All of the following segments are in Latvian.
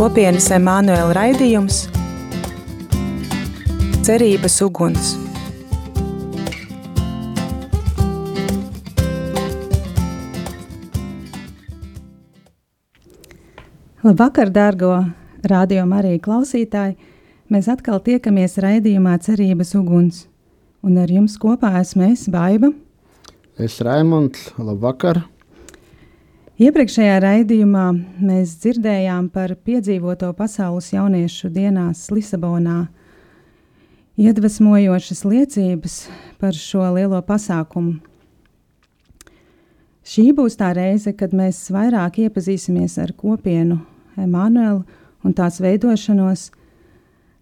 Kopienas Emanuela raidījums Cerības uguns. Labvakar, dārgo radio Marija klausītāji! Mēs atkal tiekamies raidījumā Cerības uguns. Un ar jums kopā esmu es, Baiva. Es Raimonds, labvakar! Iepriekšējā raidījumā mēs dzirdējām par piedzīvoto pasaules jauniešu dienās Lisabonā. Iedvesmojošas liecības par šo lielo pasākumu. Šī būs tā reize, kad mēs vairāk iepazīsimies ar kopienu Emanuelu un tās veidošanos,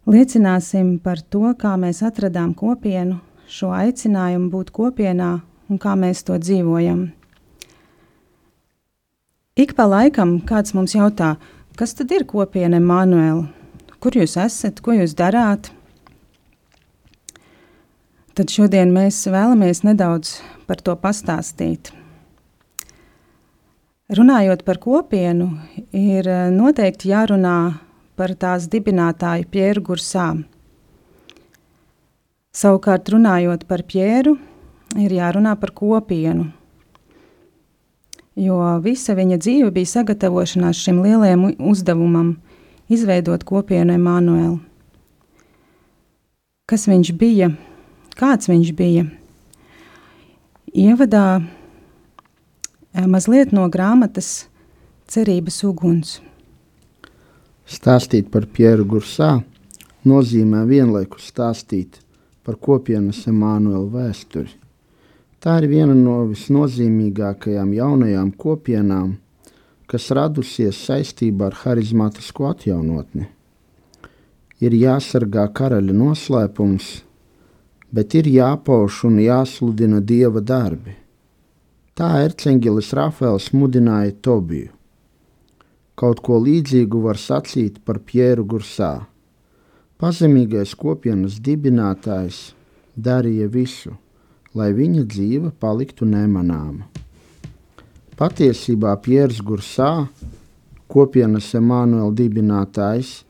liecināsim par to, kā mēs atradām kopienu, šo aicinājumu būt kopienā un kā mēs to dzīvojam. Ik pa laikam kāds mums jautā, kas tad ir kopiena Emanuela? Kur jūs esat, ko jūs darāt? Tad šodien mēs vēlamies nedaudz par to pastāstīt. Runājot par kopienu, ir eh, noteikti jārunā par tās dibinātāju Pieru Gursā. Savukārt, runājot par Pieru, ir jārunā par kopienu, jo visa viņa dzīve bija sagatavošanās šim lielajam uzdevumam - izveidot kopienu Emanuelu. Kas viņš bija? Kāds viņš bija? Ievadā Eh, mazliet no grāmatas Cerības uguns. Stāstīt par Pieru Gursā nozīmē vienlaikus stāstīt par kopienas Emanuela vēsturi. Tā ir viena no visnozīmīgākajām jaunajām kopienām, kas radusies saistībā ar harizmātisko atjaunotni. Ir jāsargā karaļa noslēpums, bet ir jāpauž un jāsludina dieva darbi Tā erceņģelis Rafēls mudināja Tobiju. Kaut ko līdzīgu var sacīt par Pjēru Gursā. Pazemīgais kopienas dibinātājs darīja visu, lai viņa dzīve paliktu nemanāma. Patiesībā Pjērs Gursā, kopienas Emanuela dibinātājs,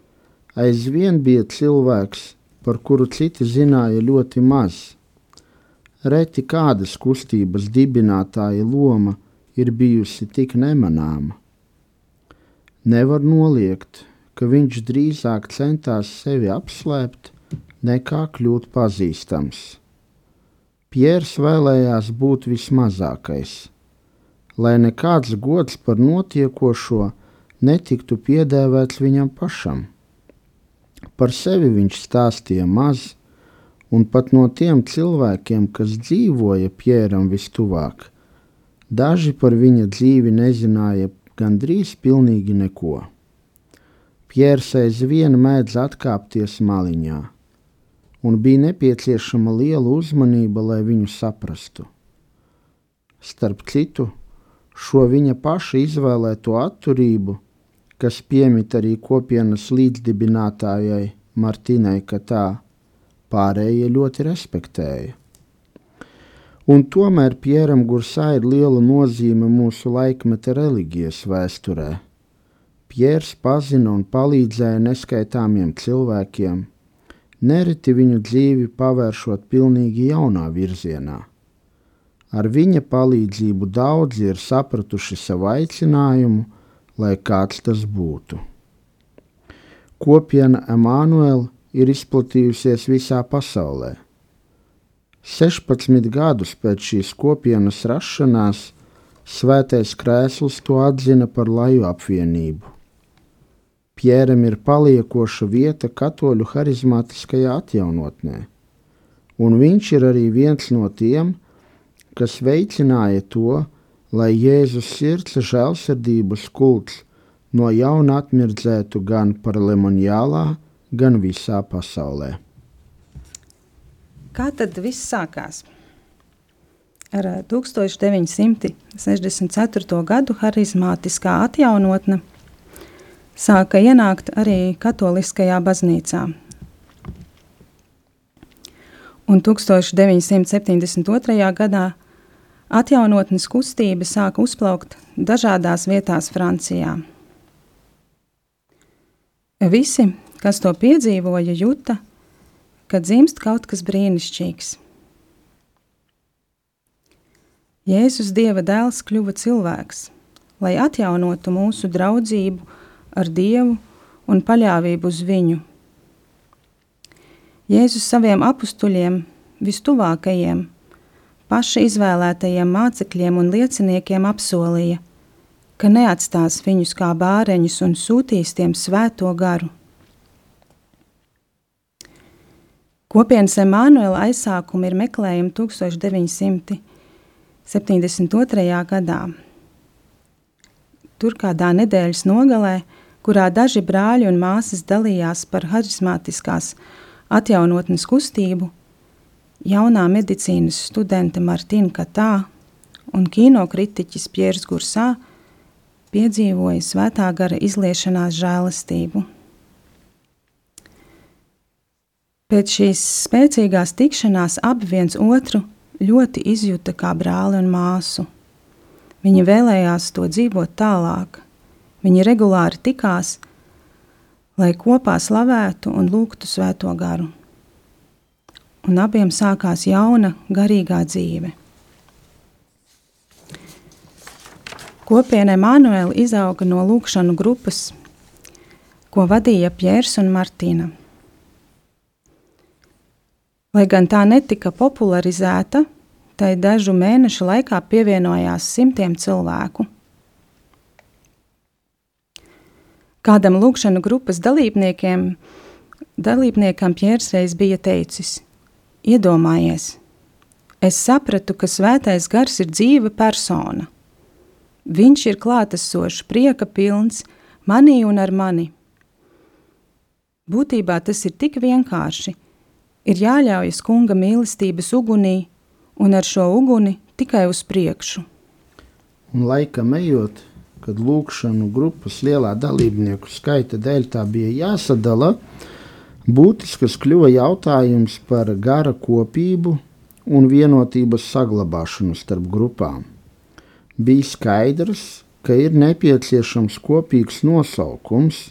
aizvien bija cilvēks, par kuru citi zināja ļoti maz – Reti kādas kustības dibinātāja loma ir bijusi tik nemanāma. Nevar noliegt, ka viņš drīzāk centās sevi apslēpt, nekā kļūt pazīstams. Piers vēlējās būt vismazākais, lai nekāds gods par notiekošo netiktu piedēvēts viņam pašam. Par sevi viņš stāstīja maz, un pat no tiem cilvēkiem, kas dzīvoja Pjēram vistuvāk, daži par viņa dzīvi nezināja gandrīz pilnīgi neko. Pjērs aizvien mēdz atkāpties maliņā, un bija nepieciešama liela uzmanība, lai viņu saprastu. Starp citu, šo viņa paša izvēlēto atturību, kas piemīt arī kopienas līdzdibinātājai Martinai Katā, pārējie ļoti respektēja. Un tomēr Pieram Gursā ir liela nozīme mūsu laikmeta reliģijas vēsturē. Piers pazina un palīdzēja neskaitāmiem cilvēkiem, nereti viņu dzīvi pavēršot pilnīgi jaunā virzienā. Ar viņa palīdzību daudzi ir sapratuši savu aicinājumu, lai kāds tas būtu. Kopiena Emanuela ir izplatījusies visā pasaulē. 16 gadus pēc šīs kopienas rašanās Svētais Krēsls to atzina par laju apvienību. Pjēram ir paliekoša vieta katoļu harizmātiskajā atjaunotnē, un viņš ir arī viens no tiem, kas veicināja to, lai Jēzus sirds žēlsirdības kults no jauna atmirdzētu gan par lemonjālā, gan visā pasaulē. Kā tad viss sākās? Ar 1964. gadu harizmātiskā atjaunotne sāka ienākt arī katoliskajā baznīcā. Un 1972. gadā atjaunotnes kustība sāka uzplaukt dažādās vietās Francijā. Visi, kas to piedzīvoja, juta, ka dzimst kaut kas brīnišķīgs. Jēzus Dieva dēls kļuva cilvēks, lai atjaunotu mūsu draudzību ar Dievu un paļāvību uz Viņu. Jēzus saviem apstuļiem, vistuvākajiem, paša izvēlētajiem mācekļiem un lieciniekiem apsolīja, ka neatstās viņus kā bāreņus un sūtīs tiem svēto garu. Kopienas Emanuela aizsākumi ir meklējumi 1972. gadā. Tur kādā nedēļas nogalē, kurā daži brāļi un māsas dalījās par harizmātiskās atjaunotnes kustību, jaunā medicīnas studente Martina Katā un kinokritiķis Piers Gursā piedzīvoja svētā gara izliešanās žēlastību. Pēc šīs spēcīgās tikšanās abi viens otru ļoti izjuta kā brāli un māsu. Viņi vēlējās to dzīvot tālāk. Viņi regulāri tikās, lai kopā slavētu un lūgtu svēto garu. Un abiem sākās jauna garīgā dzīve. Kopiena Emanuēla izauga no lūkšanu grupas, ko vadīja Pjērs un Martīna. Lai gan tā netika popularizēta, tai dažu mēnešu laikā pievienojās simtiem cilvēku. Kādam lūkšanu grupas dalībniekiem, dalībniekam Pjērs reiz bija teicis: Iedomājies, es sapratu, ka svētais gars ir dzīva persona – Viņš ir klātesošs, prieka pilns, manī un ar mani. Būtībā tas ir tik vienkārši. Ir jāļaujas kunga mīlestības ugunī, un ar šo uguni tikai uz priekšu. Un laikam ejot, kad lūkšanu grupas lielā dalībnieku skaita dēļ tā bija jāsadala, būtisks kļuva jautājums par gara kopību un vienotības saglabāšanu starp grupām bija skaidrs, ka ir nepieciešams kopīgs nosaukums,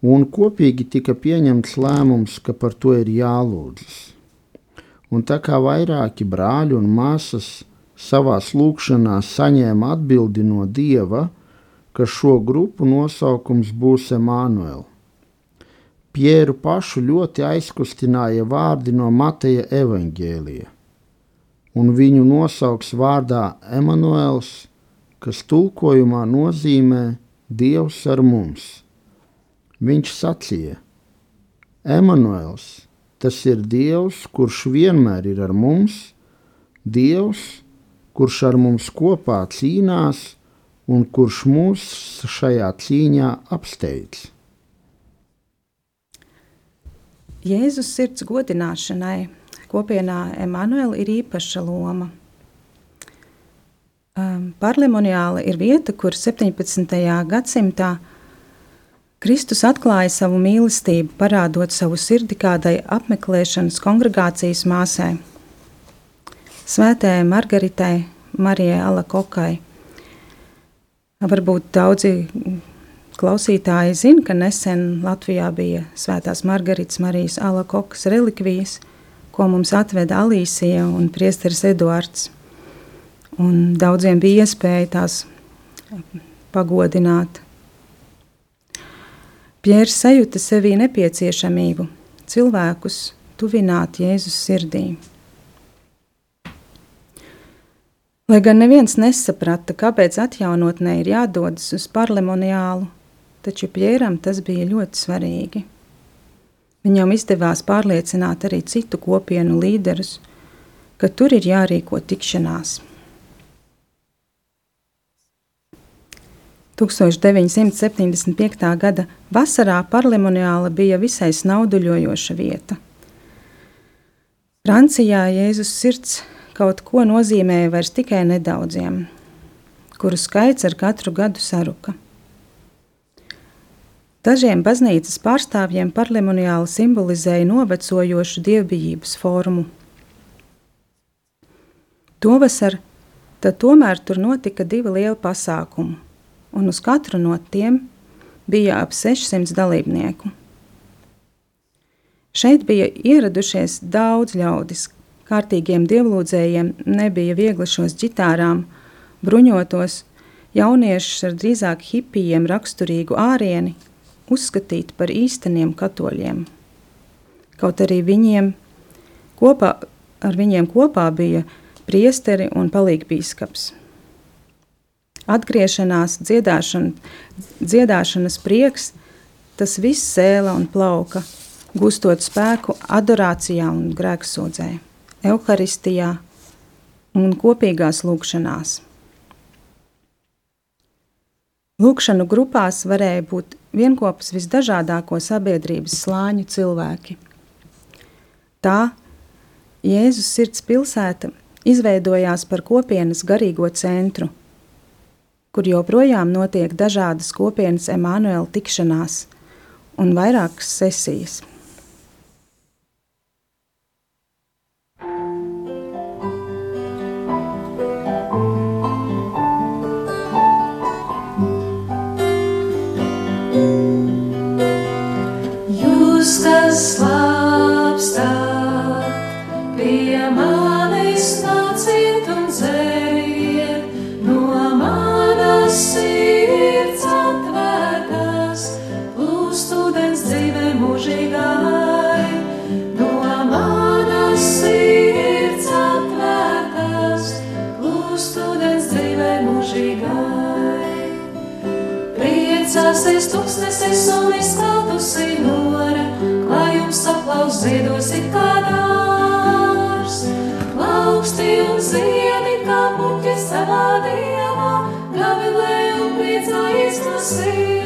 un kopīgi tika pieņemts lēmums, ka par to ir jālūdzas. Un tā kā vairāki brāļi un māsas savā lūkšanā saņēma atbildi no Dieva, ka šo grupu nosaukums būs Emanuēl. Pieru pašu ļoti aizkustināja vārdi no Mateja evaņģēlija un viņu nosauks vārdā Emanuēls, kas tulkojumā nozīmē Dievs ar mums. Viņš sacīja: Emanuēls, tas ir Dievs, kurš vienmēr ir ar mums, Dievs, kurš ar mums kopā cīnās un kurš mūs šajā cīņā apsteidz. Jēzus sirds godināšanai kopienā Emanuela ir īpaša loma. Um, Parlemoniāla ir vieta, kur 17. gadsimtā Kristus atklāja savu mīlestību, parādot savu sirdi kādai apmeklēšanas kongregācijas māsai, Svētajai Margaritai, Marijai Alakokai. Varbūt daudzi klausītāji zina, ka nesen Latvijā bija Svētās Margaritas Marijas Alakokas relikvijas – ko mums atveda Alīsija un Priesteris Eduards. Un daudziem bija iespēja tās pagodināt. Pjērs sajūta sevī nepieciešamību cilvēkus tuvināt Jēzus sirdī. Lai gan neviens nesaprata, kāpēc atjaunotnē ir jādodas uz parlemoniālu, taču Pjēram tas bija ļoti svarīgi. Viņam izdevās pārliecināt arī citu kopienu līderus, ka tur ir jārīko tikšanās. 1975. gada vasarā parlemoniāla bija visai snauduļojoša vieta. Francijā Jēzus sirds kaut ko nozīmēja vairs tikai nedaudziem, kuru skaits ar katru gadu saruka. Dažiem baznīcas pārstāvjiem parlemoniāli simbolizēja novecojošu dievbijības formu. Tovasar tad tomēr tur notika divi lieli pasākumi, un uz katru no tiem bija ap 600 dalībnieku. Šeit bija ieradušies daudz ļaudis. Kārtīgiem dievlūdzējiem nebija viegli šos ģitārām, bruņotos, jauniešus ar drīzāk hipijiem raksturīgu ārieni uzskatīt par īsteniem katoļiem. Kaut arī viņiem kopā, ar viņiem kopā bija priesteri un palīgbīskaps. Atgriešanās, dziedāšana, dziedāšanas prieks, tas viss sēla un plauka, gūstot spēku adorācijā un grēksūdzē, evaharistijā un kopīgās lūkšanās. Lūkšanu grupās varēja būt vienopus visdažādāko sabiedrības slāņu cilvēki. Tā Jēzus sirds pilsēta izveidojās par kopienas garīgo centru, kur joprojām notiek dažādas kopienas Emanuela tikšanās un vairākas sesijas. Mums dāvā eis a estação.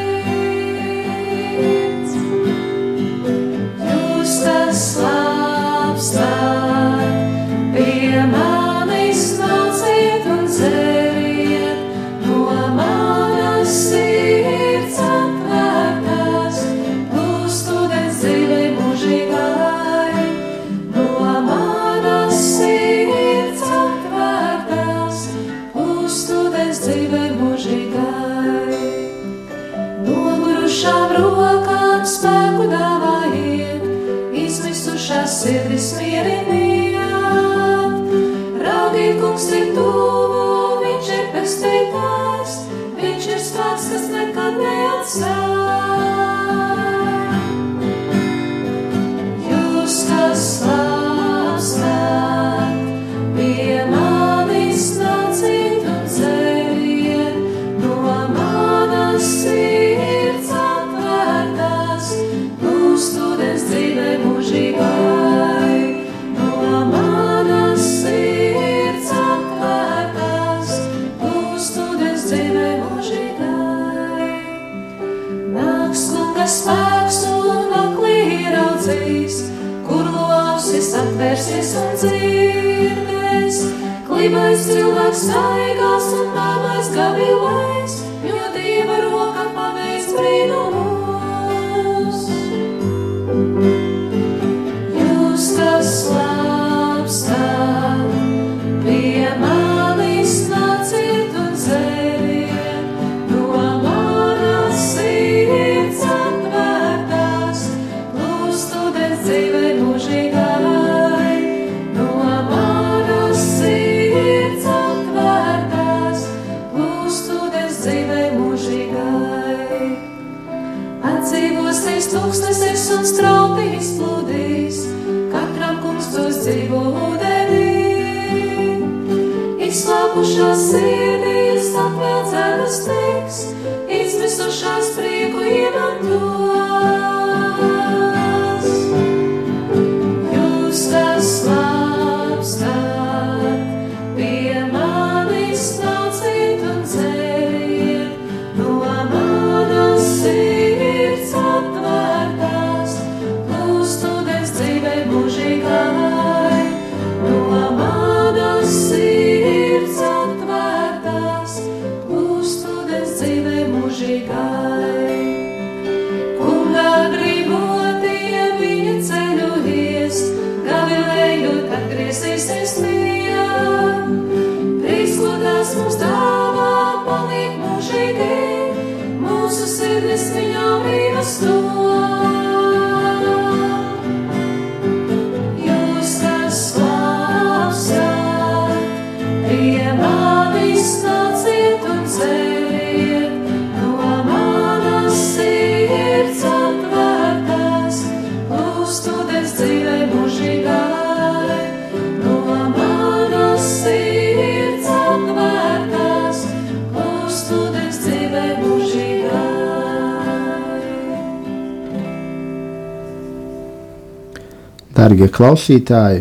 Darbie klausītāji,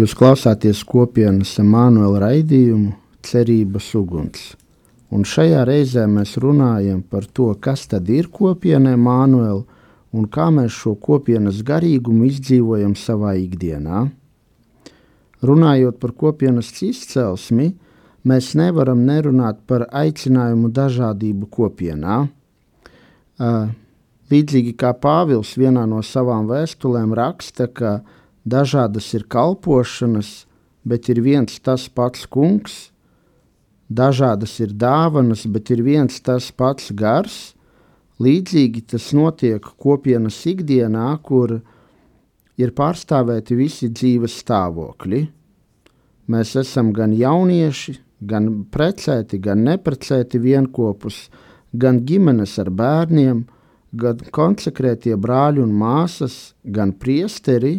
jūs klausāties kopienas Emanuela raidījumu Cerības uguns. Un šajā reizē mēs runājam par to, kas tad ir kopiena Emanuela un kā mēs šo kopienas garīgumu izdzīvojam savā ikdienā. Runājot par kopienas izcelsmi, mēs nevaram nerunāt par aicinājumu dažādību kopienā. Līdzīgi kā Pāvils vienā no savām vēstulēm raksta, ka dažādas ir kalpošanas, bet ir viens tas pats kungs, dažādas ir dāvanas, bet ir viens tas pats gars. Līdzīgi tas notiek kopienas ikdienā, kur ir pārstāvēti visi dzīves stāvokļi. Mēs esam gan jaunieši, gan precēti, gan neprecēti vienopus, gan ģimenes ar bērniem, gan konsekrētie brāļi un māsas, gan priesteri,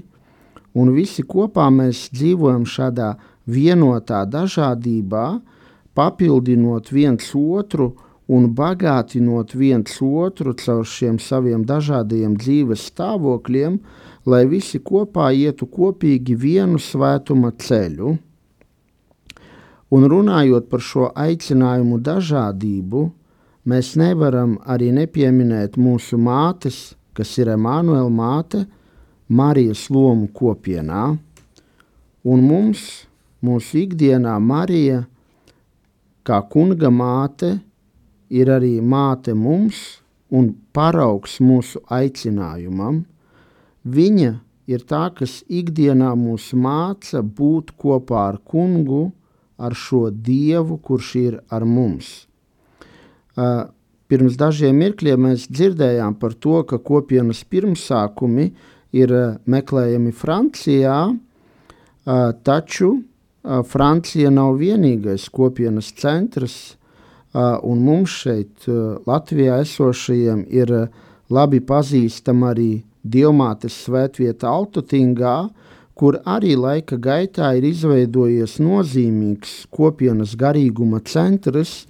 un visi kopā mēs dzīvojam šādā vienotā dažādībā, papildinot viens otru un bagātinot viens otru caur šiem saviem dažādajiem dzīves stāvokļiem, lai visi kopā ietu kopīgi vienu svētuma ceļu. Un runājot par šo aicinājumu dažādību, mēs nevaram arī nepieminēt mūsu mātes, kas ir Emanuela māte, Marijas lomu kopienā. Un mums, mūsu ikdienā, Marija, kā kunga māte, ir arī māte mums un paraugs mūsu aicinājumam. Viņa ir tā, kas ikdienā mūs māca būt kopā ar kungu, ar šo Dievu, kurš ir ar mums. Uh, pirms dažiem mirkļiem mēs dzirdējām par to, ka kopienas pirmsākumi ir uh, meklējami Francijā, uh, taču Francija nav vienīgais kopienas centrs, un mums šeit Latvijā esošajiem ir labi pazīstama arī Dievmātes svētvieta Altotingā, kur arī laika gaitā ir izveidojies nozīmīgs kopienas garīguma centrs.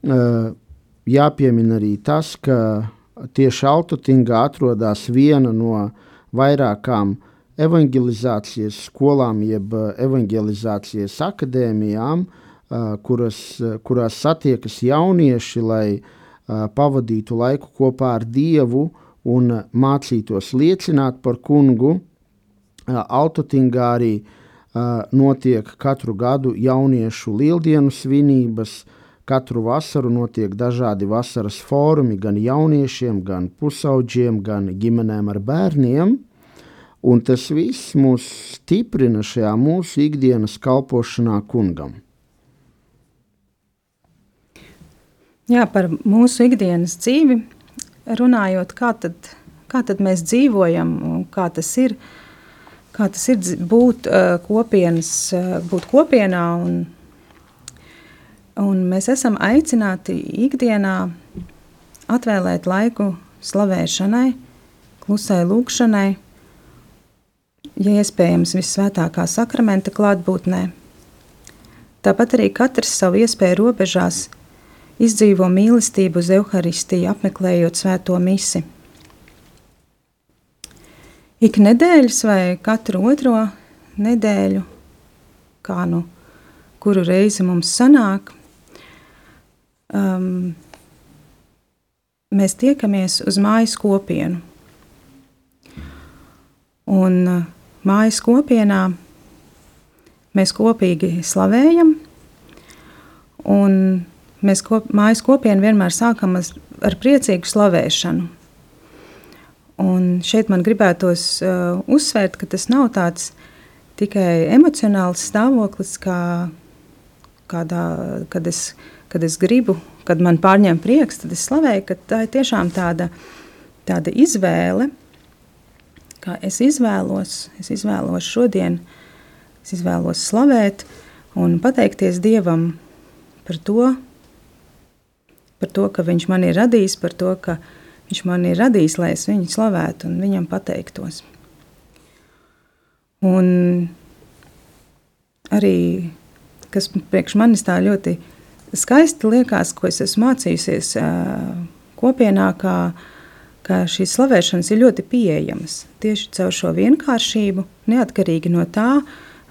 Jāpiemina arī tas, ka tieši Altotingā atrodas viena no vairākām evanģelizācijas skolām, jeb evanģelizācijas akadēmijām, kuras, kurās satiekas jaunieši, lai pavadītu laiku kopā ar Dievu un mācītos liecināt par kungu Autotingā arī uh, notiek katru gadu jauniešu lieldienu svinības. Katru vasaru notiek dažādi vasaras fórumi gan jauniešiem, gan pusauģiem, gan ģimenēm ar bērniem. Un tas viss mūs stiprina šajā mūsu ikdienas kalpošanā kungam. Jā, par mūsu ikdienas dzīvi runājot, kā tad, kā tad mēs dzīvojam un kā tas ir. Kā tas ir būt uh, kopienas, uh, būt kopienā. Un, un mēs esam aicināti ikdienā atvēlēt laiku slavēšanai, klusai lūkšanai, ja iespējams visvētākā sakramenta klātbūtnē. Tāpat arī katrs savu iespēju robežās izdzīvo mīlestību uz evaharistiju, apmeklējot svēto misiju ik nedēļas vai katru otro nedēļu, kā nu kuru reizi mums sanāk, um, mēs tiekamies uz mājas kopienu. Un uh, mājas kopienā mēs kopīgi slavējam, un mēs kop, mājas kopienu vienmēr sākam ar priecīgu slavēšanu Un šeit man gribētos uh, uzsvērt, ka tas nav tāds tikai emocionāls stāvoklis, kā kādā, kad, es, kad es gribu, kad man pārņem prieks, tad es slavēju, ka tā ir tiešām tāda, tāda izvēle, kā es izvēlos, es izvēlos šodien, es izvēlos slavēt un pateikties Dievam par to, par to, ka Viņš man ir radījis, par to, ka Viņš man ir radījis, lai es viņu slavētu un viņam pateiktos. Un arī, kas priekš manis tā ļoti skaisti liekas, ko es esmu mācījusies kopienā, kā, ka šīs slavēšanas ir ļoti pieejamas tieši caur šo vienkāršību, neatkarīgi no tā,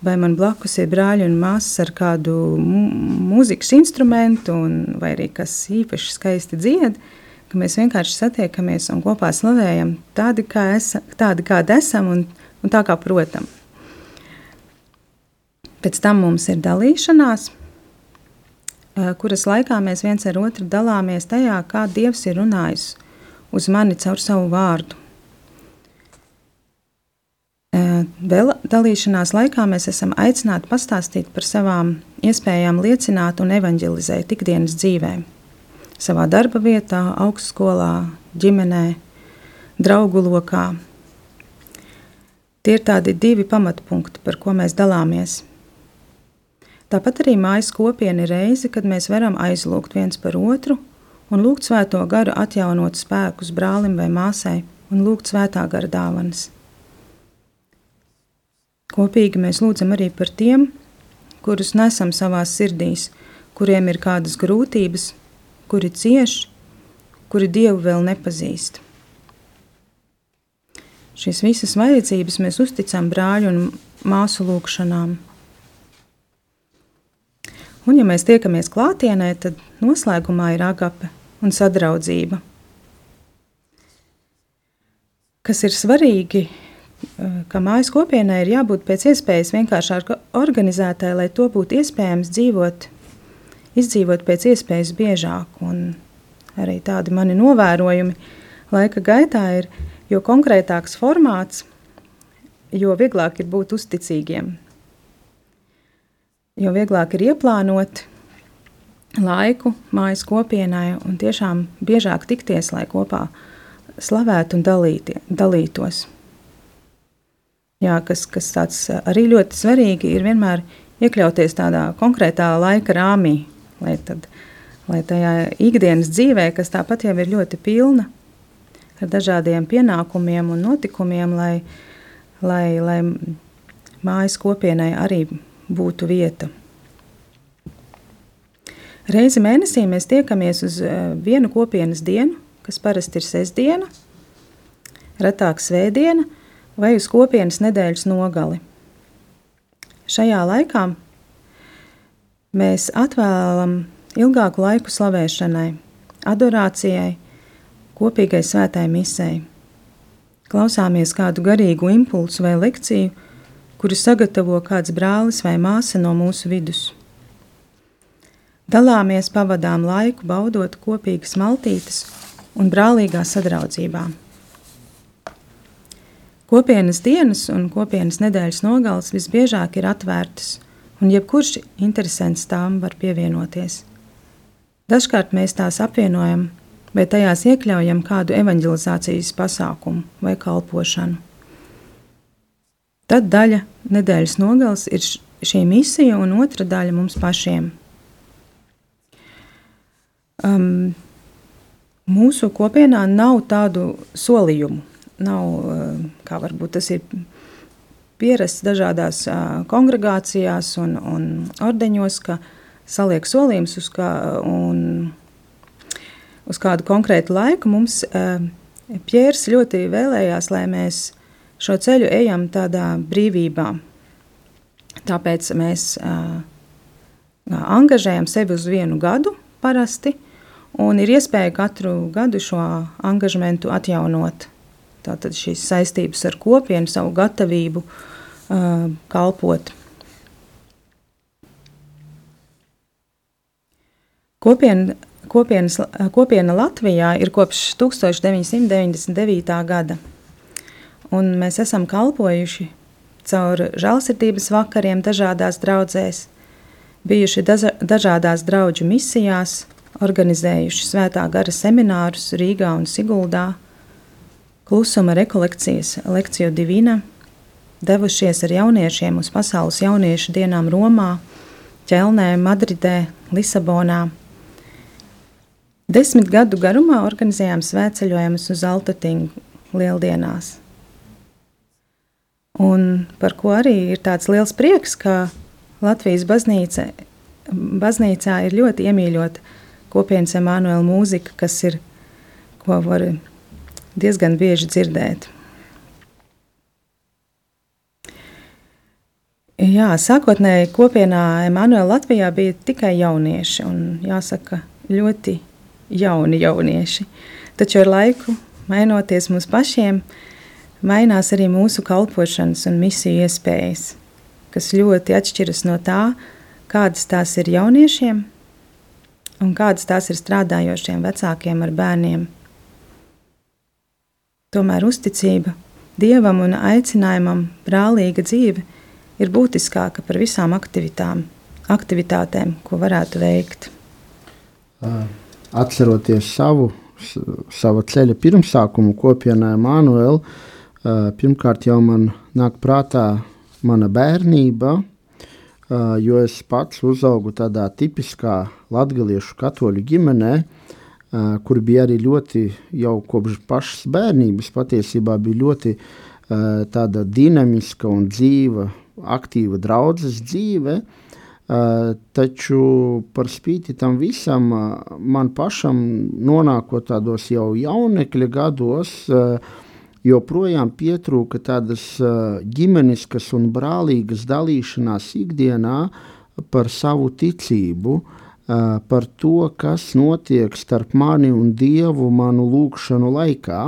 vai man blakus ir brāļi un māsas ar kādu mūzikas instrumentu, un, vai arī kas īpaši skaisti dzied, mēs vienkārši satiekamies un kopā slavējam tādi, kā esam, tādi kādi esam un, un tā kā protam. Pēc tam mums ir dalīšanās, kuras laikā mēs viens ar otru dalāmies tajā, kā Dievs ir runājis uz mani caur savu vārdu. Vēl dalīšanās laikā mēs esam aicināti pastāstīt par savām iespējām liecināt un evanģelizēt ikdienas dzīvē. Savā darba vietā, augstskolā, ģimenē, draugu lokā. Tie ir tādi divi pamatpunkti, par ko mēs dalāmies. Tāpat arī mājas kopiena ir reize, kad mēs varam aizlūgt viens par otru un lūgt svēto garu atjaunot spēkus brālim vai māsai un lūgt svētā gara dāvanas. Kopīgi mēs lūdzam arī par tiem, kurus nesam savā sirdīs, kuriem ir kādas grūtības, kuri cieš, kuri Dievu vēl nepazīst. Šīs visas vajadzības mēs uzticam brāļu un māsu lūgšanām. Un, ja mēs tiekamies klātienē, tad noslēgumā ir agape un sadraudzība. Kas ir svarīgi, ka mājas kopienai ir jābūt pēc iespējas vienkāršāk organizētai, lai to būtu iespējams dzīvot, izdzīvot pēc iespējas biežāk. Un arī tādi mani novērojumi laika gaitā ir, jo konkrētāks formāts, jo vieglāk ir būt uzticīgiem. Jo vieglāk ir ieplānot laiku mājas kopienai un tiešām biežāk tikties, lai kopā slavētu un dalītie, dalītos. Jā, kas, kas tāds arī ļoti svarīgi ir vienmēr iekļauties tādā konkrētā laika rāmī, lai, tad, lai tajā ikdienas dzīvē, kas tāpat jau ir ļoti pilna ar dažādiem pienākumiem un notikumiem, lai, lai, lai mājas kopienai arī būtu vieta. Reizi mēnesī mēs tiekamies uz vienu kopienas dienu, kas parasti ir sestdiena, retāk svētdiena, vai uz kopienas nedēļas nogali. Šajā laikā mēs atvēlam ilgāku laiku slavēšanai, adorācijai, kopīgai svētai misei. Klausāmies kādu garīgu impulsu vai lekciju, kuru sagatavo kāds brālis vai māsa no mūsu vidus. Dalāmies, pavadām laiku, baudot kopīgas maltītes un brālīgā sadraudzībā. Kopienas dienas un kopienas nedēļas nogales visbiežāk ir atvērtas, un jebkurš interesants tām var pievienoties. Dažkārt mēs tās apvienojam, vai tajās iekļaujam kādu evanģelizācijas pasākumu vai kalpošanu. Tad daļa nedēļas nogales ir šī misija, un otra daļa mums pašiem. Um, mūsu kopienā nav tādu solījumu nav, kā varbūt tas ir pierasts dažādās kongregācijās un, un ordeņos, ka saliek solījums uz, kā, un, uz kādu konkrētu laiku. Mums Pjērs ļoti vēlējās, lai mēs šo ceļu ejam tādā brīvībā. Tāpēc mēs uh, angažējam sevi uz vienu gadu parasti, un ir iespēja katru gadu šo angažmentu atjaunot. Tātad šīs saistības ar kopienu, savu gatavību uh, kalpot. Kopiena, kopienas, kopiena Latvijā ir kopš 1999. gada, un mēs esam kalpojuši caur žēlsirdības vakariem dažādās draudzēs, bijuši dažādās draugu misijās, organizējuši svētā gara seminārus Rīgā un Siguldā, klusuma rekolekcijas lekciju divīna, devušies ar jauniešiem uz pasaules jauniešu dienām Romā, Ķelnē, Madridē, Lisabonā. Desmit gadu garumā organizējām svētceļojumus uz Altatingu lieldienās. Un par ko arī ir tāds liels prieks, ka Latvijas baznīca, baznīcā ir ļoti iemīļota kopienas Emanuela mūzika, kas ir, ko var diezgan bieži dzirdēt. Jā, sākotnēji kopienā Emanuēlā Latvijā bija tikai jaunieši, un jāsaka, ļoti jauni jaunieši. Taču ar laiku, mainoties mums pašiem, mainās arī mūsu kalpošanas un misiju iespējas, kas ļoti atšķiras no tā, kādas tās ir jauniešiem un kādas tās ir strādājošiem vecākiem ar bērniem. Tomēr uzticība Dievam un aicinājumam brālīga dzīve ir būtiskāka par visām aktivitātēm, ko varētu veikt. Atceroties savu, savu ceļa pirmsākumu kopienā Manuēlā, pirmkārt jau man nāk prātā mana bērnība, jo es pats uzaugu tādā tipiskā latgaliešu katoļu ģimenē, kur bija arī ļoti jau kopš pašas bērnības patiesībā bija ļoti tāda dinamiska un dzīva, aktīva draudzes dzīve, taču par spīti tam visam man pašam nonākot tādos jau jaunekļa gados, joprojām pietrūka tādas ģimeniskas un brālīgas dalīšanās ikdienā par savu ticību, uh, par to, kas notiek starp mani un Dievu manu lūgšanu laikā.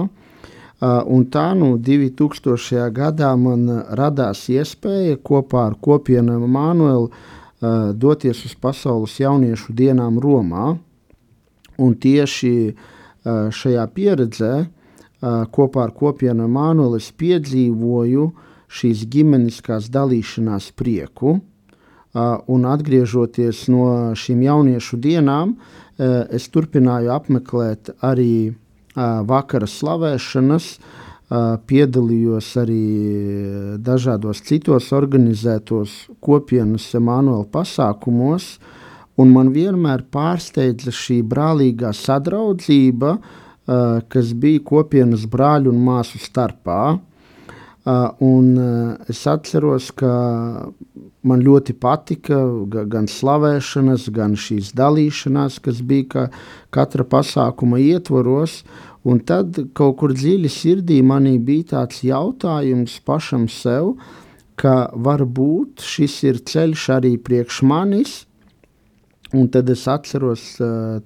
Un tā nu 2000. gadā man radās iespēja kopā ar kopienu Manuelu doties uz pasaules jauniešu dienām Romā. Un tieši šajā pieredzē kopā ar kopienu es piedzīvoju šīs ģimeniskās dalīšanās prieku, Un atgriežoties no šīm jauniešu dienām, es turpināju apmeklēt arī vakara slavēšanas, piedalījos arī dažādos citos organizētos kopienas Emanuela pasākumos, un man vienmēr pārsteidza šī brālīgā sadraudzība, kas bija kopienas brāļu un māsu starpā. Un es atceros, ka man ļoti patika gan slavēšanas, gan šīs dalīšanās, kas bija ka katra pasākuma ietvaros. Un tad kaut kur dziļi sirdī manī bija tāds jautājums pašam sev, ka varbūt šis ir ceļš arī priekš manis. Un tad es atceros uh,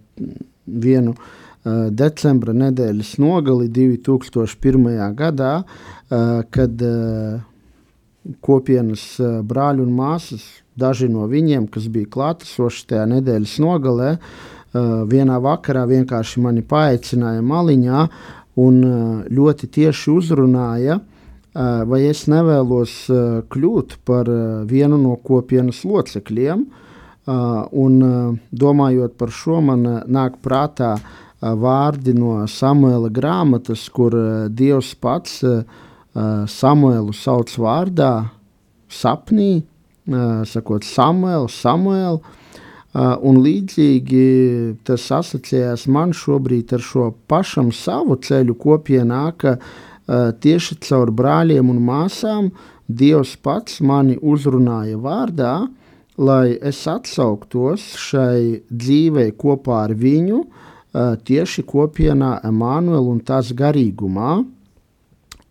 vienu uh, decembra nedēļas nogali 2001. gadā, uh, kad uh, kopienas eh, brāļi un māsas, daži no viņiem, kas bija klātesoši tajā nedēļas nogalē, eh, vienā vakarā vienkārši mani paaicināja maliņā un eh, ļoti tieši uzrunāja, vai es nevēlos kļūt par vienu no kopienas locekļiem. Un, domājot par šo, man nāk prātā vārdi no Samuela grāmatas, kur Dievs pats uh, Samuelu sauc vārdā, sapnī, sakot, Samuēlu, Samuēlu. Un līdzīgi tas asociējās man šobrīd ar šo pašam savu ceļu kopienā, ka tieši caur brāļiem un māsām Dievs pats mani uzrunāja vārdā, lai es atsauktos šai dzīvei kopā ar viņu, tieši kopienā Emanuelu un tās garīgumā.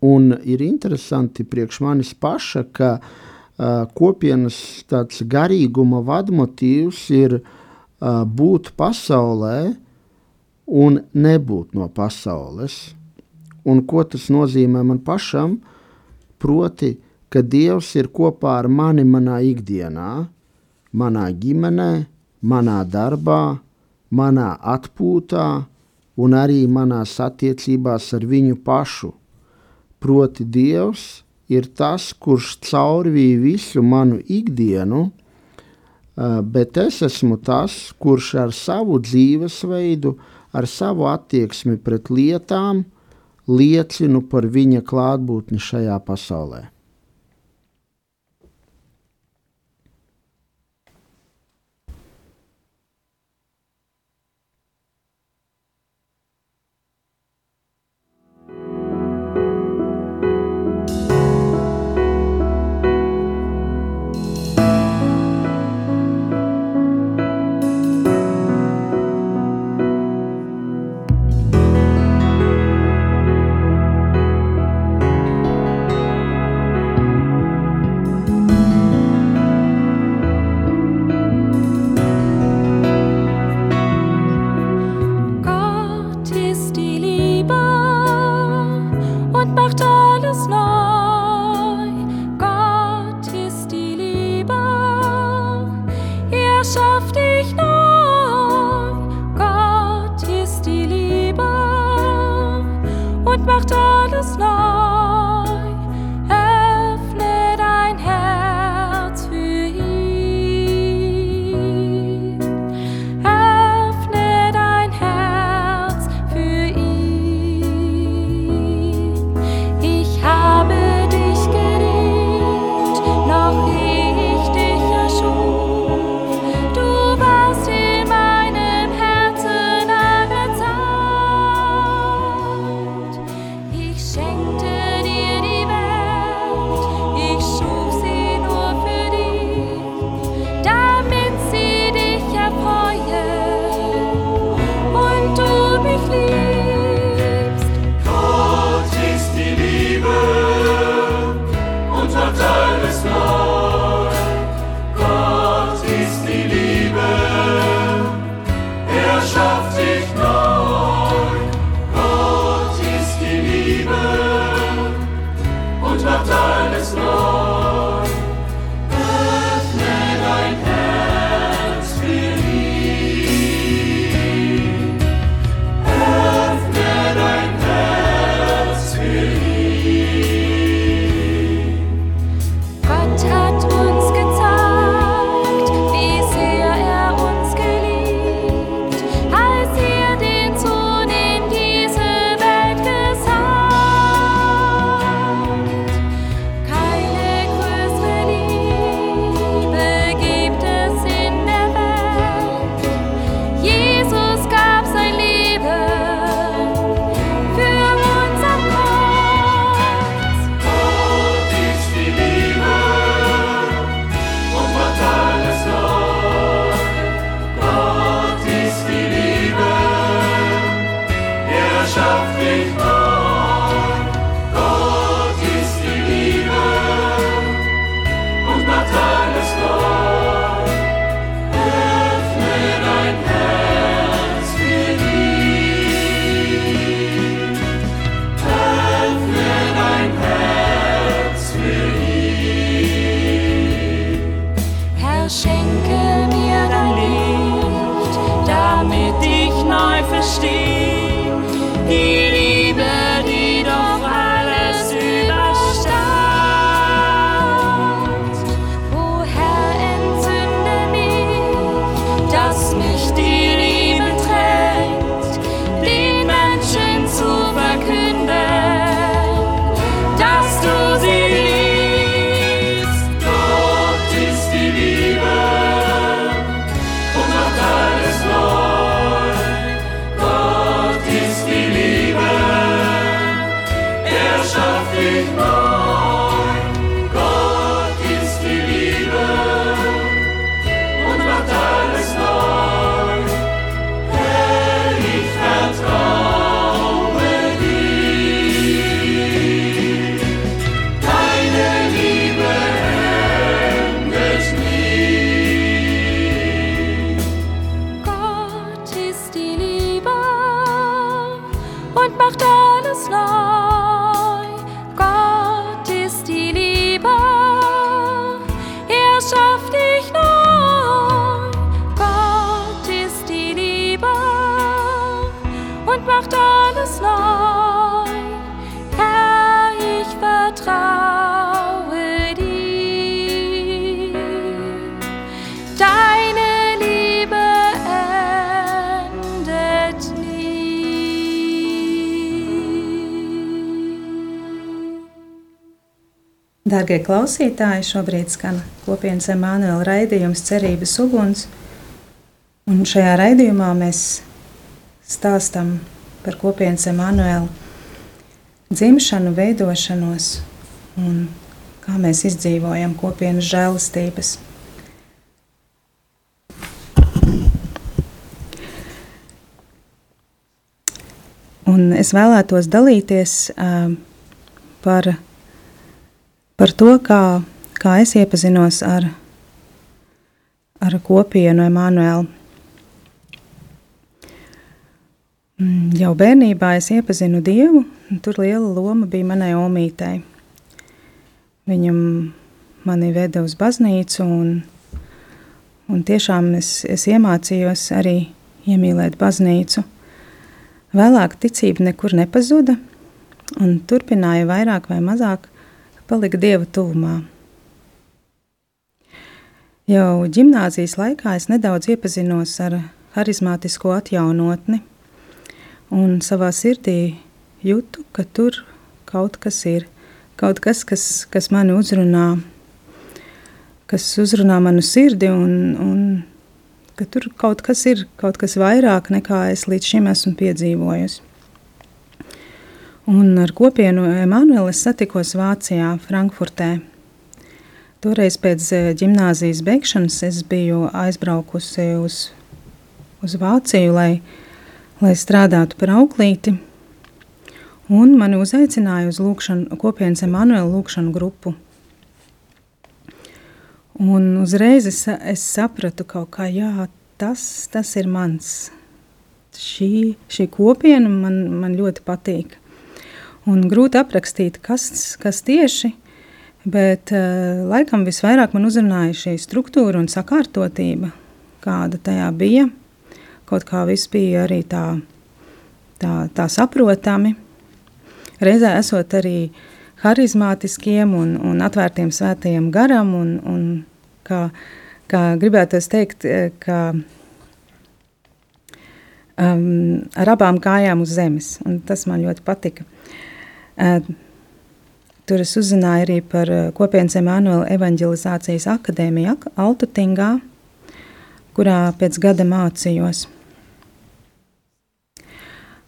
Un ir interesanti priekš manis paša, ka uh, kopienas tāds garīguma vadmotīvs ir uh, būt pasaulē un nebūt no pasaules. Un ko tas nozīmē man pašam? Proti, ka Dievs ir kopā ar mani manā ikdienā, manā ģimenē, manā darbā, manā atpūtā un arī manās attiecībās ar viņu pašu Proti, Dievs ir tas, kurš caurvīja visu manu ikdienu, bet es esmu tas, kurš ar savu dzīvesveidu, ar savu attieksmi pret lietām liecinu par viņa klātbūtni šajā pasaulē. macht alles neu. Darbie klausītāji, šobrīd skan kopienas Emanuela raidījums Cerības uguns. Un šajā raidījumā mēs stāstam par kopienas Emanuela dzimšanu, veidošanos un kā mēs izdzīvojam kopienas žēlastības. Un es vēlētos dalīties uh, par par to, kā, kā es iepazinos ar, ar kopienu Emanuēlu. Mm, jau bērnībā es iepazinu Dievu, un tur liela loma bija manai omītei. Viņam mani veda uz baznīcu, un, un tiešām es, es iemācījos arī iemīlēt baznīcu. Vēlāk ticība nekur nepazuda, un turpināju vairāk vai mazāk palikt Dieva tuvumā. Jau gimnāzijas laikā es nedaudz iepazinos ar harizmātisko atjaunotni, un savā sirdī jūtu, ka tur kaut kas ir, kaut kas, kas, kas mani uzrunā, kas uzrunā manu sirdi, un, un ka tur kaut kas ir, kaut kas vairāk nekā es līdz šim esmu piedzīvojusi. Un ar kopienu Emanuelu es satikos Vācijā, Frankfurtē. Toreiz pēc gimnāzijas beigšanas es biju aizbraukusi uz uz Vāciju, lai, lai strādātu par auklīti. Un mani uzaicināja uz lūkšanu, kopienas Emanuela lūkšanu grupu. Un uzreiz es, es sapratu, ka tas, tas ir mans. Šī, šī kopiena man, man ļoti patīk. Un grūti aprakstīt, kas, kas tieši, bet uh, laikam visvairāk man uzrunāja šī struktūra un sakārtotība, kāda tajā bija kaut kā viss bija arī tā, tā, tā saprotami. Reizē esot arī harizmātiskiem un, un atvērtiem svētajiem garam, un, un kā, kā gribētos teikt, ka um, ar abām kājām uz zemes, un tas man ļoti patika. Tur es uzzināju arī par kopienas Emanuela evanģelizācijas akadēmiju Altutingā, kurā pēc gada mācījos.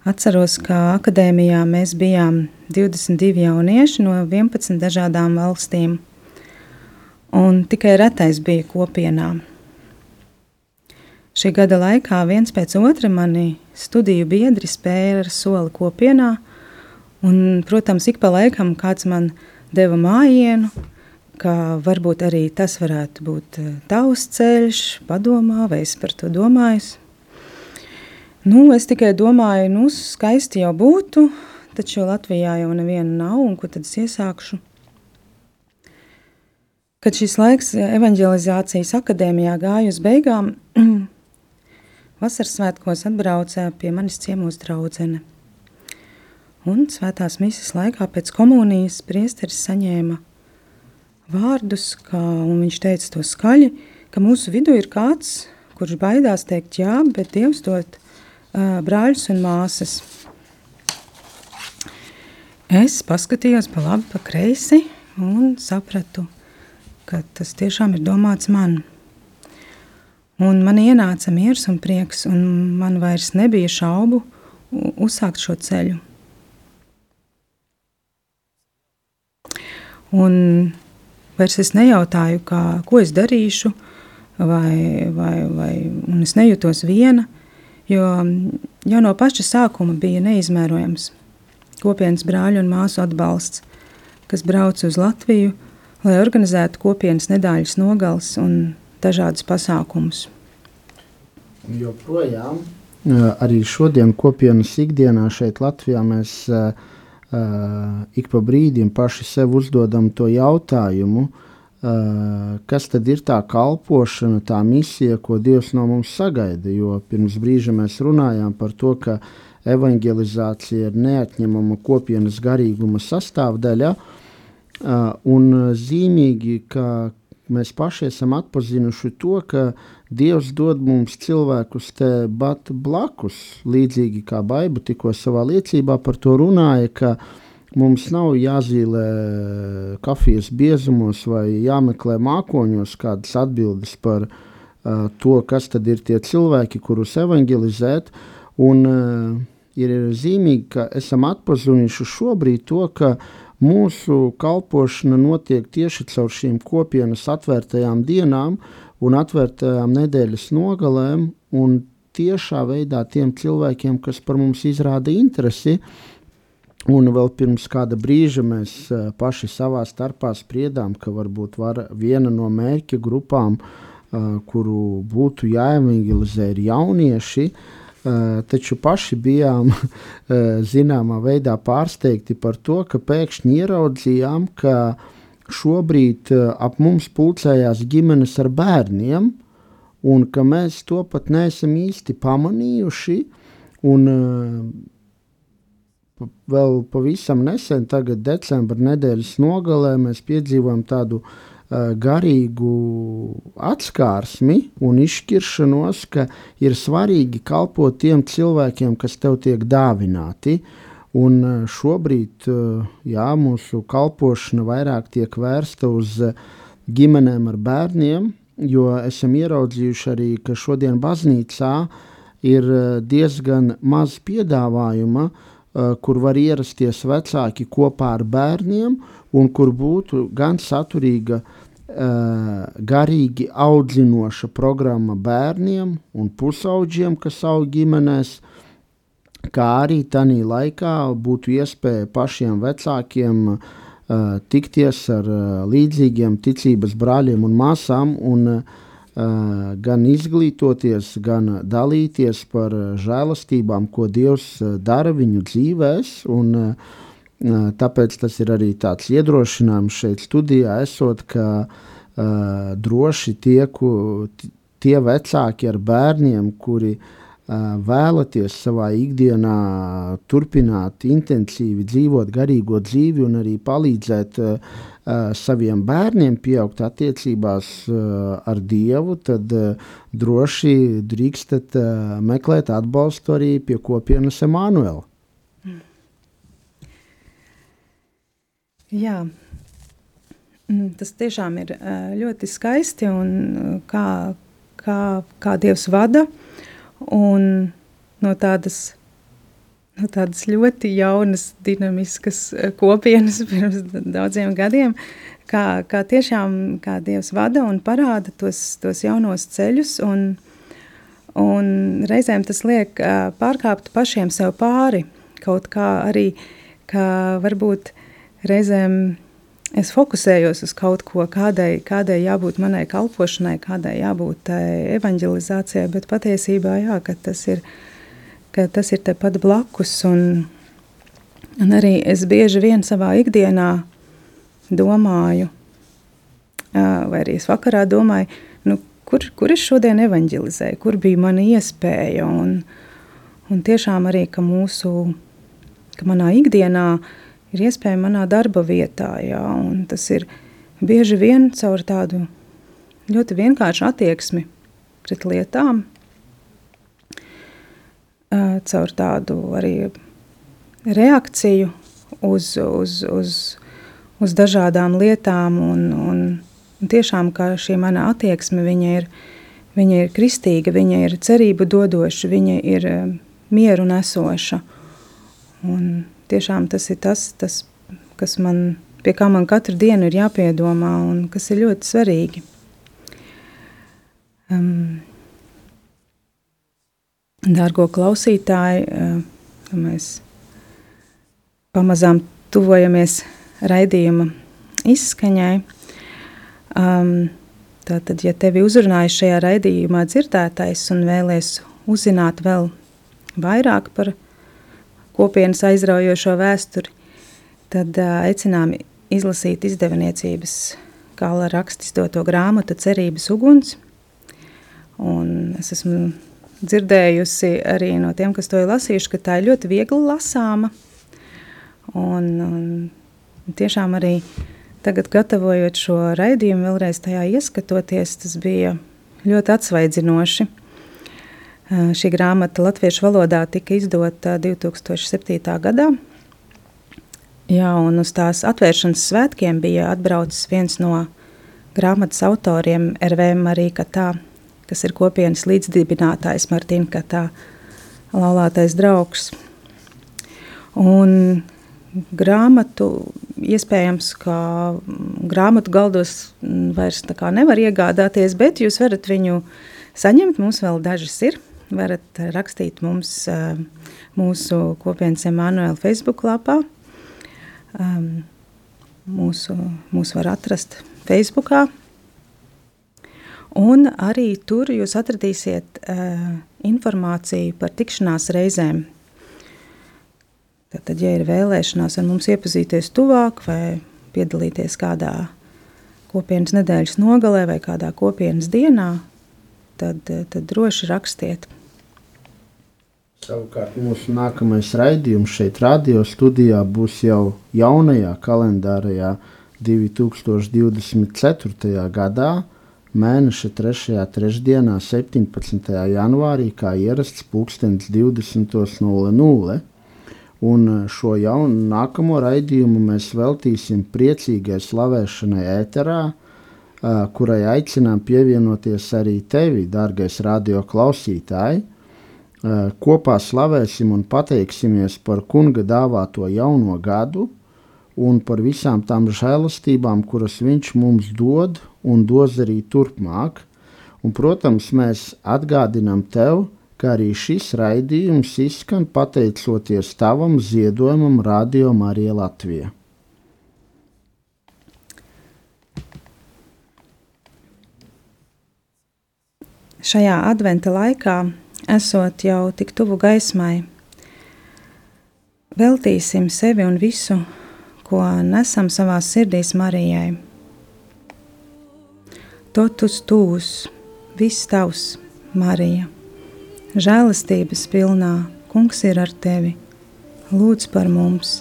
Atceros, ka akadēmijā mēs bijām 22 jaunieši no 11 dažādām valstīm, un tikai retais bija kopienā. Šī gada laikā viens pēc otra mani studiju biedri spēja ar soli kopienā, un, protams, ik pa laikam kāds man deva mājienu, ka varbūt arī tas varētu būt eh, tavs ceļš, padomā, vai es par to domāju. Nu, es tikai domāju, nu, skaisti jau būtu, taču Latvijā jau neviena nav, un ko tad es iesākšu? Kad šis laiks evanģelizācijas akadēmijā gāja uz beigām, vasaras svētkos atbrauca pie manis ciemos draudzene. Un svētās misijas laikā pēc komunijas priesteris saņēma vārdus, kā, un viņš teica to skaļi, ka mūsu vidū ir kāds, kurš baidās teikt jā, bet Dievs dot brāļus un māsas. Es paskatījos pa labi, pa kreisi un sapratu, ka tas tiešām ir domāts man. Un man ienāca miers un prieks, un man vairs nebija šaubu uzsākt šo ceļu. Un vairs es nejautāju, kā, ko es darīšu, vai, vai, vai es nejūtos viena jo jau no paša sākuma bija neizmērojams kopienas brāļu un māsu atbalsts, kas brauc uz Latviju, lai organizētu kopienas nedēļas nogales un dažādus pasākumus. Joprojām arī šodien kopienas ikdienā šeit Latvijā mēs uh, ik pa brīdim paši sev uzdodam to jautājumu, uh, kas tad ir tā kalpošana, tā misija, ko Dievs no mums sagaida. Jo pirms brīža mēs runājām par to, ka evanģelizācija ir neatņemama kopienas garīguma sastāvdaļa. Un zīmīgi, ka mēs paši esam atpazinuši to, ka Dievs dod mums cilvēkus te bat blakus, līdzīgi kā Baiba tikko savā liecībā par to runāja, ka uh, Mums nav jāzīmē kafijas biezumos vai jāmeklē mākoņos kādas atbildes par uh, to, kas tad ir tie cilvēki, kurus evangelizēt. Un, uh, ir zīmīgi, ka esam atpazinuši šobrīd to, ka mūsu kalpošana notiek tieši caur šīm kopienas atvērtajām dienām un atvērtajām nedēļas nogalēm, un tiešā veidā tiem cilvēkiem, kas par mums izrāda interesi, Un vēl pirms kāda brīža mēs uh, paši savā starpā spriedām, ka varbūt var viena no mērķa grupām, uh, kuru būtu jāevangelizē, ir jaunieši. Uh, taču paši bijām zināmā veidā pārsteigti par to, ka pēkšņi ieraudzījām, ka šobrīd ap mums pulcējās ģimenes ar bērniem, un ka mēs to pat neesam īsti pamanījuši. Un, vēl pavisam nesen, tagad decembra nedēļas nogalē, mēs piedzīvojam tādu uh, garīgu atskārsmi un izšķiršanos, ka ir svarīgi kalpot tiem cilvēkiem, kas tev tiek dāvināti. Un šobrīd jā, mūsu kalpošana vairāk tiek vērsta uz ģimenēm ar bērniem, jo esam ieraudzījuši arī, ka šodien baznīcā ir diezgan maz piedāvājuma uh, kur var ierasties vecāki kopā ar bērniem, un kur būtu gan saturīga, eh, garīgi audzinoša programma bērniem un pusauģiem, kas aug ģimenēs, kā arī tajā laikā būtu iespēja pašiem vecākiem uh, tikties ar uh, līdzīgiem ticības brāļiem un māsām un uh, gan izglītoties, gan dalīties par žēlastībām, ko Dievs dara viņu dzīvēs. Un, tāpēc tas ir arī tāds iedrošinājums šeit studijā, esot, ka uh, droši tie, ku, tie vecāki ar bērniem, kuri uh, vēlaties savā ikdienā turpināt intensīvi dzīvot garīgo dzīvi un arī palīdzēt uh, saviem bērniem pieaugt attiecībās ar Dievu, tad droši drīkstat meklēt atbalstu arī pie kopienas Emanuela. Jā, mm, tas tiešām ir ļoti skaisti un kā, kā, kā Dievs vada. Un no tādas nu, tādas ļoti jaunas, dinamiskas kopienas pirms daudziem gadiem, kā, kā tiešām kā Dievs vada un parāda tos, tos jaunos ceļus, un, un reizēm tas liek pārkāpt pašiem sev pāri, kaut kā arī, kā varbūt reizēm es fokusējos uz kaut ko, kādai, kādai jābūt manai kalpošanai, kādai jābūt tai evanģelizācijai, bet patiesībā jā, ka tas ir uh, ka tas ir tepat blakus. Un, un arī es bieži vien savā ikdienā domāju, vai arī es vakarā domāju, nu, kur, kur es šodien evanģelizēju, kur bija mana iespēja. Un, un tiešām arī, ka mūsu, ka manā ikdienā ir iespēja manā darba vietā, jā, tas ir bieži vien caur tādu ļoti vienkāršu attieksmi pret lietām, caur tādu arī reakciju uz, uz, uz, uz dažādām lietām. Un, un, un tiešām šī mana attieksme ir, viņa ir kristīga, viņa ir cerību dodoša, viņa ir mieru nesoša. Un tiešām tas ir tas, tas kas man, pie kā man katru dienu ir jāpiedomā un kas ir ļoti svarīgi. Um, Dārgo klausītāji, eh, mēs pamazām tuvojamies raidījuma izskaņai. Um, tātad, ja tevi uzrunāja šajā raidījumā dzirdētais un vēlies uzzināt vēl vairāk par kopienas aizraujošo vēsturi, tad aicinām izlasīt izdevniecības gala rakstis doto grāmatu Cerības uguns. Un es esmu dzirdējusi arī no tiem, kas to ir lasījuši, ka tā ir ļoti viegli lasāma. Un, un tiešām arī tagad, gatavojot šo raidījumu, vēlreiz tajā ieskatoties, tas bija ļoti atsvaidzinoši. Šī grāmata latviešu valodā tika izdota 2007. gadā. Jā, un uz tās atvēršanas svētkiem bija atbraucis viens no grāmatas autoriem, R.V. Marija Katā, kas ir kopienas līdzdibinātājs Martina Katā, laulātais draugs. Un grāmatu iespējams, ka grāmatu galdos vairs nevar iegādāties, bet jūs varat viņu saņemt. Mums vēl dažas ir. Varat rakstīt mums mūsu kopienas Emanuela Facebook lapā. Mūsu, mūsu var atrast Facebookā, Un arī tur jūs atradīsiet uh, informāciju par tikšanās reizēm. Tad, ja ir vēlēšanās ar mums iepazīties tuvāk vai piedalīties kādā kopienas nedēļas nogalē vai kādā kopienas dienā, tad, tad droši rakstiet. Savukārt mūsu nākamais raidījums šeit, radio studijā, būs jau jaunajā kalendārajā 2024. gadā, mēneša 3. trešdienā, 17. janvārī, kā ierasts, pulkstenis 20.00. Un šo jaunu nākamo raidījumu mēs veltīsim priecīgai slavēšanai ēterā, kurai aicinām pievienoties arī tevi, dārgais radio klausītāji kopā slavēsim un pateiksimies par kunga dāvāto jauno gadu un par visām tām žēlastībām, kuras viņš mums dod un dos arī turpmāk. Un, protams, mēs atgādinām tev, ka arī šis raidījums izskan pateicoties tavam ziedojumam Radio Marija Latvija. Šajā adventa laikā esot jau tik tuvu gaismai. Veltīsim sevi un visu, ko nesam savā sirdīs Marijai. Totus tūs, viss tavs, Marija. Žēlastības pilnā, kungs ir ar tevi. Lūdz par mums.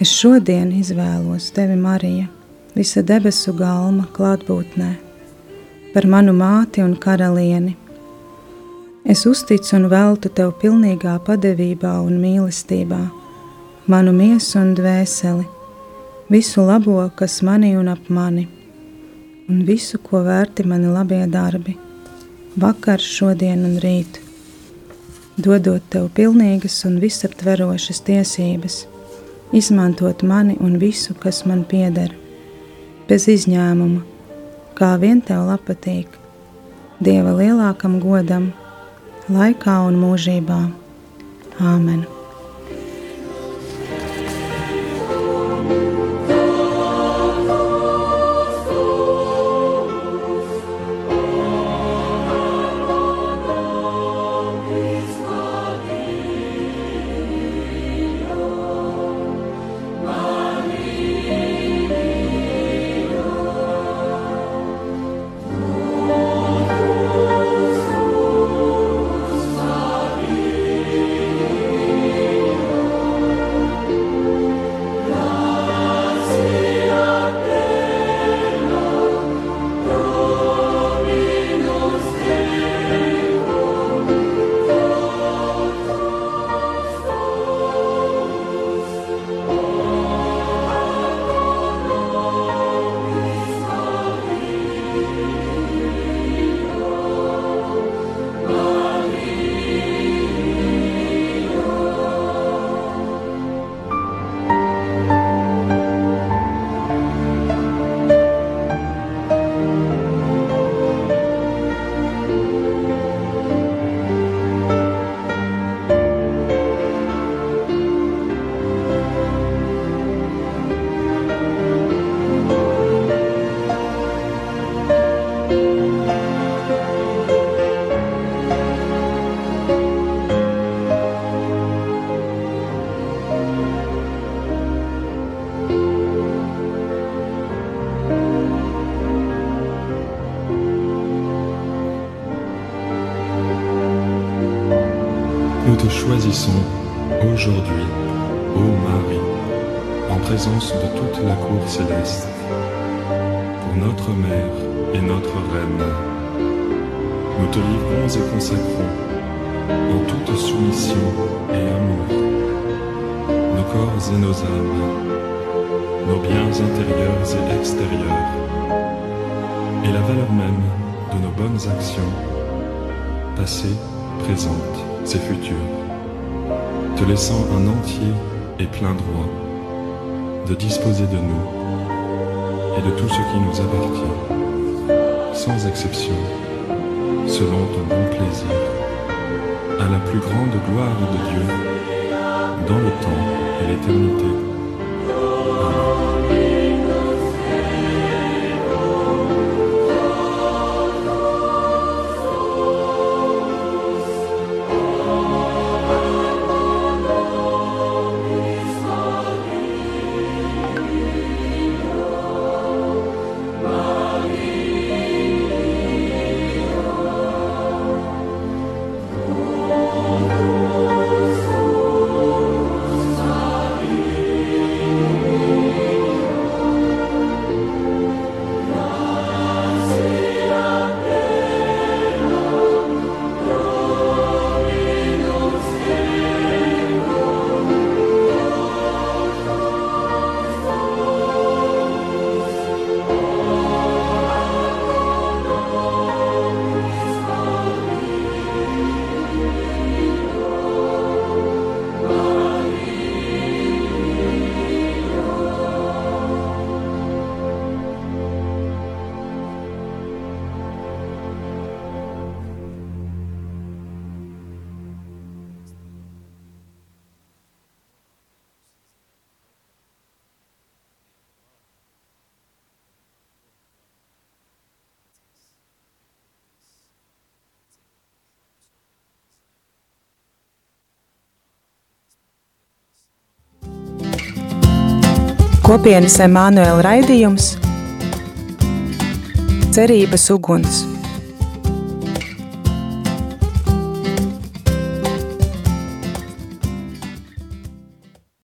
Es šodien izvēlos tevi, Marija, visa debesu galma klātbūtnē, par manu māti un karalieni. Es uzticu un veltu tev pilnīgā padevībā un mīlestībā, manu miesu un dvēseli, visu labo, kas manī un ap mani, un visu, ko vērti mani labie darbi, vakar, šodien un rīt, dodot tev pilnīgas un visaptverošas tiesības, izmantot mani un visu, kas man pieder, bez izņēmuma, kā vien tev patīk, Dieva lielākam godam laikā un mūžībā. Āmen! Te laissant un entier et plein droit de disposer de nous et de tout ce qui nous appartient, sans exception, selon ton bon plaisir, à la plus grande gloire de Dieu, dans le temps et l'éternité. Kopienas Emanuela raidījums Cerības uguns.